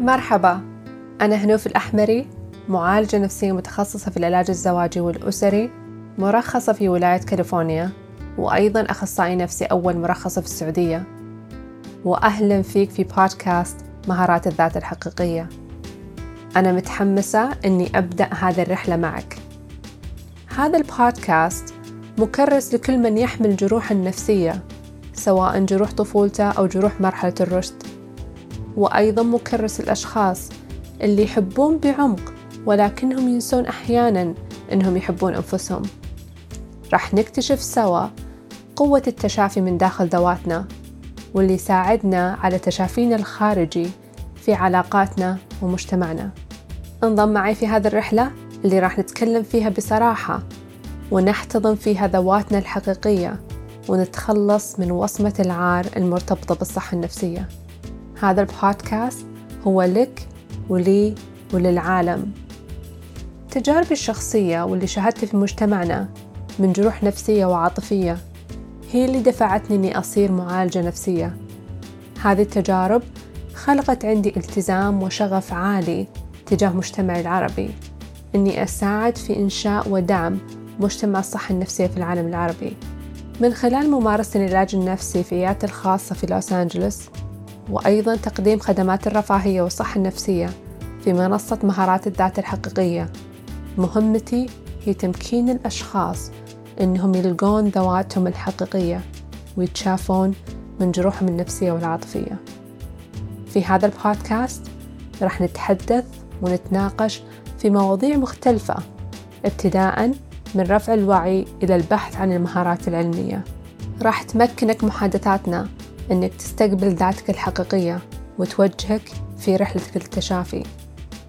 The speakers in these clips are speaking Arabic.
مرحبا. أنا هنوف الأحمري معالجة نفسية متخصصة في العلاج الزواجي والأسري مرخصة في ولاية كاليفورنيا وأيضا أخصائي نفسي أول مرخصة في السعودية. وأهلا فيك في بودكاست مهارات الذات الحقيقية. أنا متحمسة أني أبدأ هذه الرحلة معك. هذا البودكاست مكرس لكل من يحمل جروح نفسية سواء جروح طفولته أو جروح مرحلة الرشد. وأيضا مكرس الأشخاص اللي يحبون بعمق ولكنهم ينسون أحيانا أنهم يحبون أنفسهم. راح نكتشف سوا قوة التشافي من داخل ذواتنا واللي يساعدنا على تشافينا الخارجي في علاقاتنا ومجتمعنا. انضم معي في هذه الرحلة اللي راح نتكلم فيها بصراحة ونحتضن فيها ذواتنا الحقيقية ونتخلص من وصمة العار المرتبطة بالصحة النفسية. هذا البودكاست هو لك ولي وللعالم. تجاربي الشخصية واللي شاهدت في مجتمعنا من جروح نفسية وعاطفية هي اللي دفعتني إني أصير معالجة نفسية. هذه التجارب خلقت عندي التزام وشغف عالي تجاه مجتمعي العربي. إني أساعد في إنشاء ودعم مجتمع الصحة النفسية في العالم العربي. من خلال ممارسة العلاج النفسي في عيادتي الخاصة في لوس أنجلوس وأيضا تقديم خدمات الرفاهية والصحة النفسية في منصة مهارات الذات الحقيقية. مهمتي هي تمكين الأشخاص إنهم يلقون ذواتهم الحقيقية ويتشافون من جروحهم النفسية والعاطفية. في هذا البودكاست راح نتحدث ونتناقش في مواضيع مختلفة ابتداء من رفع الوعي إلى البحث عن المهارات العلمية. راح تمكنك محادثاتنا أنك تستقبل ذاتك الحقيقية وتوجهك في رحلتك للتشافي.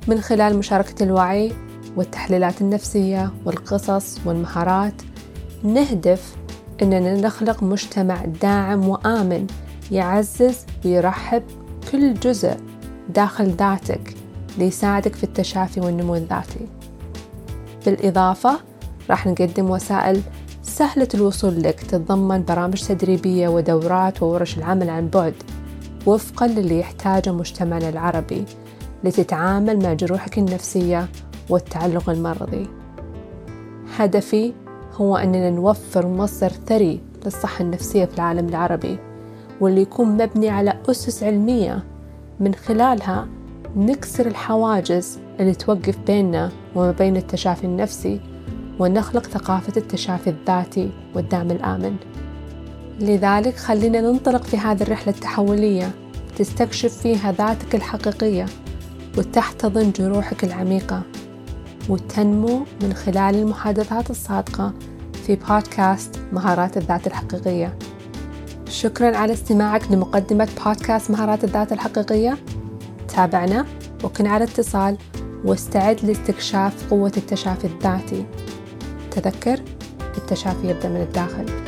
من خلال مشاركة الوعي والتحليلات النفسية والقصص والمهارات نهدف أننا نخلق مجتمع داعم وآمن يعزز ويرحب كل جزء داخل ذاتك ليساعدك في التشافي والنمو الذاتي. بالإضافة راح نقدم وسائل سهلة الوصول لك تتضمن برامج تدريبية ودورات وورش العمل عن بعد وفقا للي يحتاجه مجتمعنا العربي لتتعامل مع جروحك النفسية والتعلق المرضي. هدفي هو أننا نوفر مصدر ثري للصحة النفسية في العالم العربي واللي يكون مبني على أسس علمية. من خلالها نكسر الحواجز اللي توقف بيننا وما بين التشافي النفسي ونخلق ثقافة التشافي الذاتي والدعم الآمن. لذلك خلينا ننطلق في هذه الرحلة التحولية تستكشف فيها ذاتك الحقيقية وتحتضن جروحك العميقة وتنمو من خلال المحادثات الصادقة في بودكاست مهارات الذات الحقيقية. شكرا على استماعك لمقدمة بودكاست مهارات الذات الحقيقية. تابعنا وكن على اتصال واستعد لاستكشاف قوة التشافي الذاتي. تذكر التشافي يبدأ من الداخل.